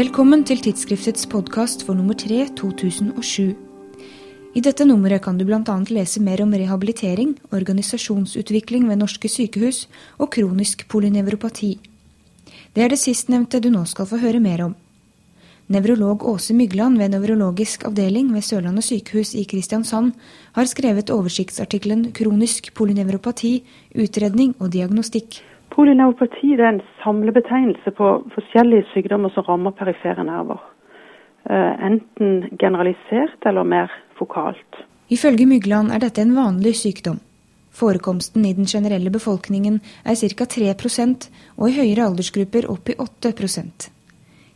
Velkommen til tidsskriftets podkast for nummer tre 2007. I dette nummeret kan du bl.a. lese mer om rehabilitering, organisasjonsutvikling ved norske sykehus og kronisk polynevropati. Det er det sistnevnte du nå skal få høre mer om. Nevrolog Åse Mygland ved nevrologisk avdeling ved Sørlandet sykehus i Kristiansand har skrevet oversiktsartikkelen 'Kronisk polynevropati utredning og diagnostikk'. Polyneuropati er en samlebetegnelse på forskjellige sykdommer som rammer perifere nerver. Eh, enten generalisert eller mer fokalt. Ifølge Mygland er dette en vanlig sykdom. Forekomsten i den generelle befolkningen er ca. 3% og i høyere aldersgrupper opp i 8%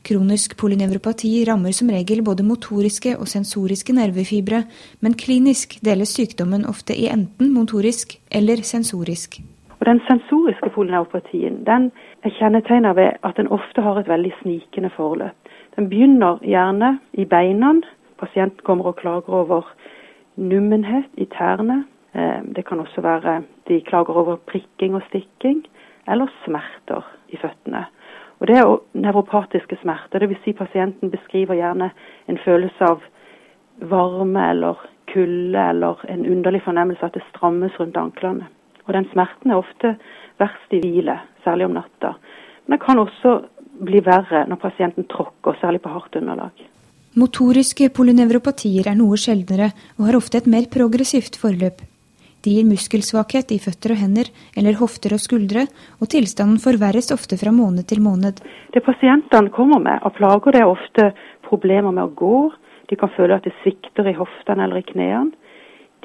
Kronisk polynevropati rammer som regel både motoriske og sensoriske nervefibre, men klinisk deles sykdommen ofte i enten motorisk eller sensorisk. Og Den sensoriske polyneuropatien den er kjennetegnet ved at den ofte har et veldig snikende forløp. Den begynner gjerne i beina. Pasienten kommer og klager over nummenhet i tærne. Eh, det kan også være de klager over prikking og stikking, eller smerter i føttene. Og Det er nevropatiske smerter, dvs. Si pasienten beskriver gjerne en følelse av varme eller kulde eller en underlig fornemmelse at det strammes rundt anklene. Og den smerten er ofte verst i hvile, særlig om natta. Men det kan også bli verre når pasienten tråkker, særlig på hardt underlag. Motoriske polynevropatier er noe sjeldnere og har ofte et mer progressivt forløp. De gir muskelsvakhet i føtter og hender eller hofter og skuldre, og tilstanden forverres ofte fra måned til måned. Det pasientene kommer med av plager, det er ofte problemer med å gå. De kan føle at det svikter i hoftene eller i knærne.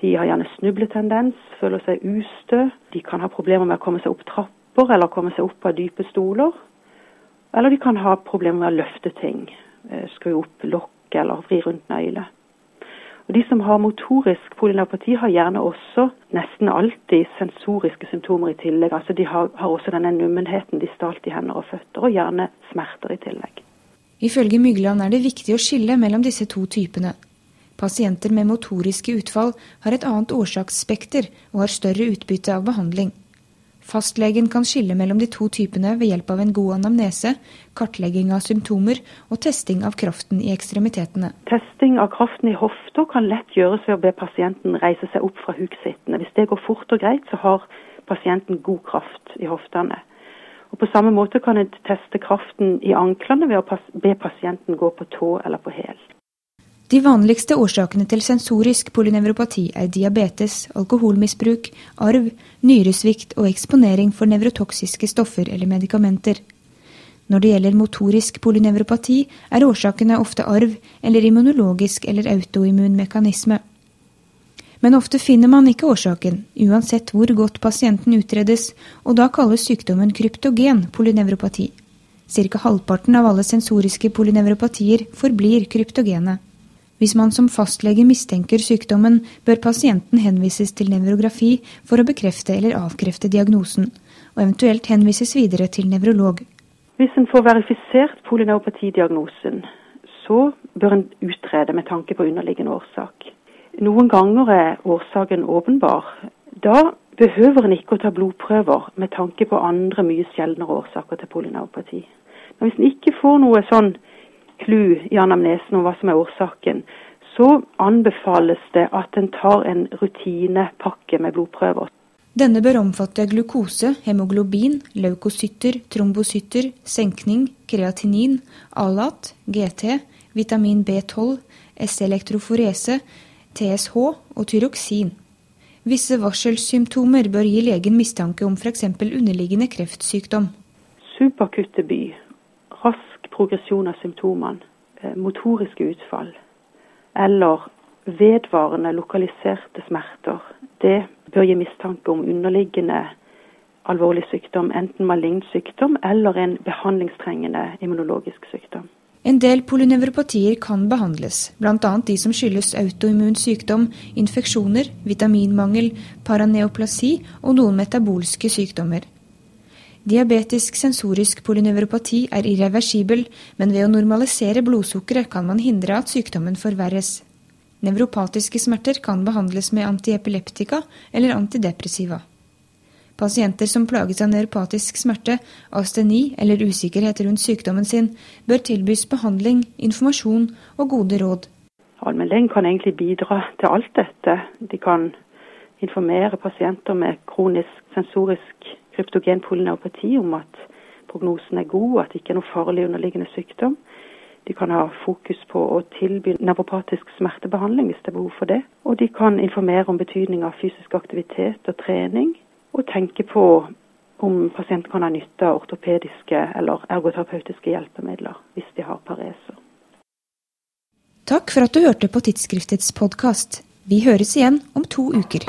De har gjerne snubletendens, føler seg ustø. De kan ha problemer med å komme seg opp trapper eller komme seg opp av dype stoler. Eller de kan ha problemer med å løfte ting. Eh, skru opp lokk eller vri rundt nøyle. Og De som har motorisk polynapati, har gjerne også nesten alltid sensoriske symptomer i tillegg. Altså De har, har også denne nummenheten de stalt i hender og føtter, og gjerne smerter i tillegg. Ifølge Mygland er det viktig å skille mellom disse to typene. Pasienter med motoriske utfall har et annet årsaksspekter og har større utbytte av behandling. Fastlegen kan skille mellom de to typene ved hjelp av en god anamnese, kartlegging av symptomer og testing av kraften i ekstremitetene. Testing av kraften i hofta kan lett gjøres ved å be pasienten reise seg opp fra huksittende. Hvis det går fort og greit, så har pasienten god kraft i hoftene. Og På samme måte kan en teste kraften i anklene ved å be pasienten gå på tå eller på hæl. De vanligste årsakene til sensorisk polynevropati er diabetes, alkoholmisbruk, arv, nyresvikt og eksponering for nevrotoksiske stoffer eller medikamenter. Når det gjelder motorisk polynevropati, er årsakene ofte arv eller immunologisk eller autoimmun mekanisme. Men ofte finner man ikke årsaken, uansett hvor godt pasienten utredes, og da kalles sykdommen kryptogen polynevropati. Cirka halvparten av alle sensoriske polynevropatier forblir kryptogene. Hvis man som fastlege mistenker sykdommen, bør pasienten henvises til nevrografi for å bekrefte eller avkrefte diagnosen, og eventuelt henvises videre til nevrolog. Hvis en får verifisert polyneuropatidiagnosen, så bør en utrede med tanke på underliggende årsak. Noen ganger er årsaken åpenbar. Da behøver en ikke å ta blodprøver med tanke på andre mye sjeldnere årsaker til polyneuropati. Men hvis en ikke får noe sånn clou i anamnesen om hva som er årsaken, så anbefales det at en tar en rutinepakke med blodprøver. Denne bør omfatte glukose, hemoglobin, leukocytter, trombocytter, senkning, kreatinin, alat, GT, vitamin B12, S-elektroforese, TSH og tyroksin. Visse varselsymptomer bør gi legen mistanke om f.eks. underliggende kreftsykdom. Superkutte by, rask progresjon av symptomene, motoriske utfall eller vedvarende lokaliserte smerter, det bør gi mistanke om underliggende alvorlig sykdom, enten malign sykdom eller en behandlingstrengende immunologisk sykdom. En del polynevropatier kan behandles, bl.a. de som skyldes autoimmun sykdom, infeksjoner, vitaminmangel, paraneoplasi og noen metabolske sykdommer. Diabetisk sensorisk polynevropati er irreversibel, men ved å normalisere blodsukkeret kan man hindre at sykdommen forverres. Nevropatiske smerter kan behandles med antiepileptika eller antidepressiva. Pasienter som plages av neuropatisk smerte, asteni eller usikkerhet rundt sykdommen sin, bør tilbys behandling, informasjon og gode råd. Allmennlegen kan egentlig bidra til alt dette. De kan informere pasienter med kronisk sensorisk kryptogen polyneuropati om at prognosen er god, at det ikke er noe farlig underliggende sykdom. De kan ha fokus på å tilby nevropatisk smertebehandling hvis det er behov for det. Og de kan informere om betydning av fysisk aktivitet og trening, og tenke på om pasienten kan ha nytte av ortopediske eller ergoterapeutiske hjelpemidler hvis de har pareser. Takk for at du hørte på Tidsskriftets podkast. Vi høres igjen om to uker.